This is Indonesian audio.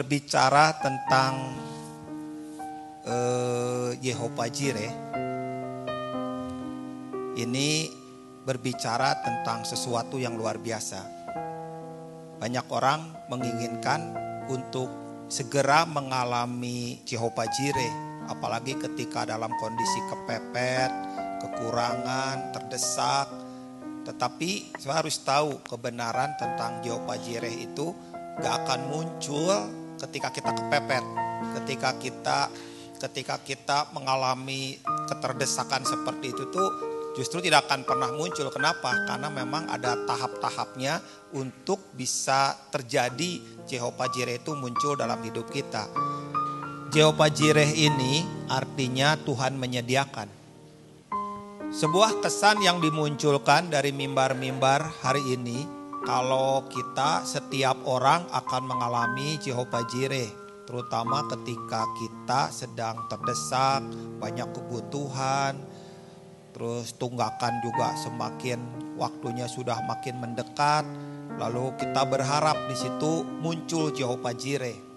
berbicara tentang uh, Yehova Jireh. Ini berbicara tentang sesuatu yang luar biasa. Banyak orang menginginkan untuk segera mengalami Jehovah Jireh, apalagi ketika dalam kondisi kepepet, kekurangan, terdesak. Tetapi saya harus tahu kebenaran tentang Jehovah Jireh itu gak akan muncul ketika kita kepepet, ketika kita ketika kita mengalami keterdesakan seperti itu tuh justru tidak akan pernah muncul. Kenapa? Karena memang ada tahap-tahapnya untuk bisa terjadi Jehovah Jireh itu muncul dalam hidup kita. Jehovah Jireh ini artinya Tuhan menyediakan. Sebuah kesan yang dimunculkan dari mimbar-mimbar hari ini kalau kita setiap orang akan mengalami Jehovah Jireh terutama ketika kita sedang terdesak, banyak kebutuhan, terus tunggakan juga semakin waktunya sudah makin mendekat, lalu kita berharap di situ muncul Jehovah Jireh.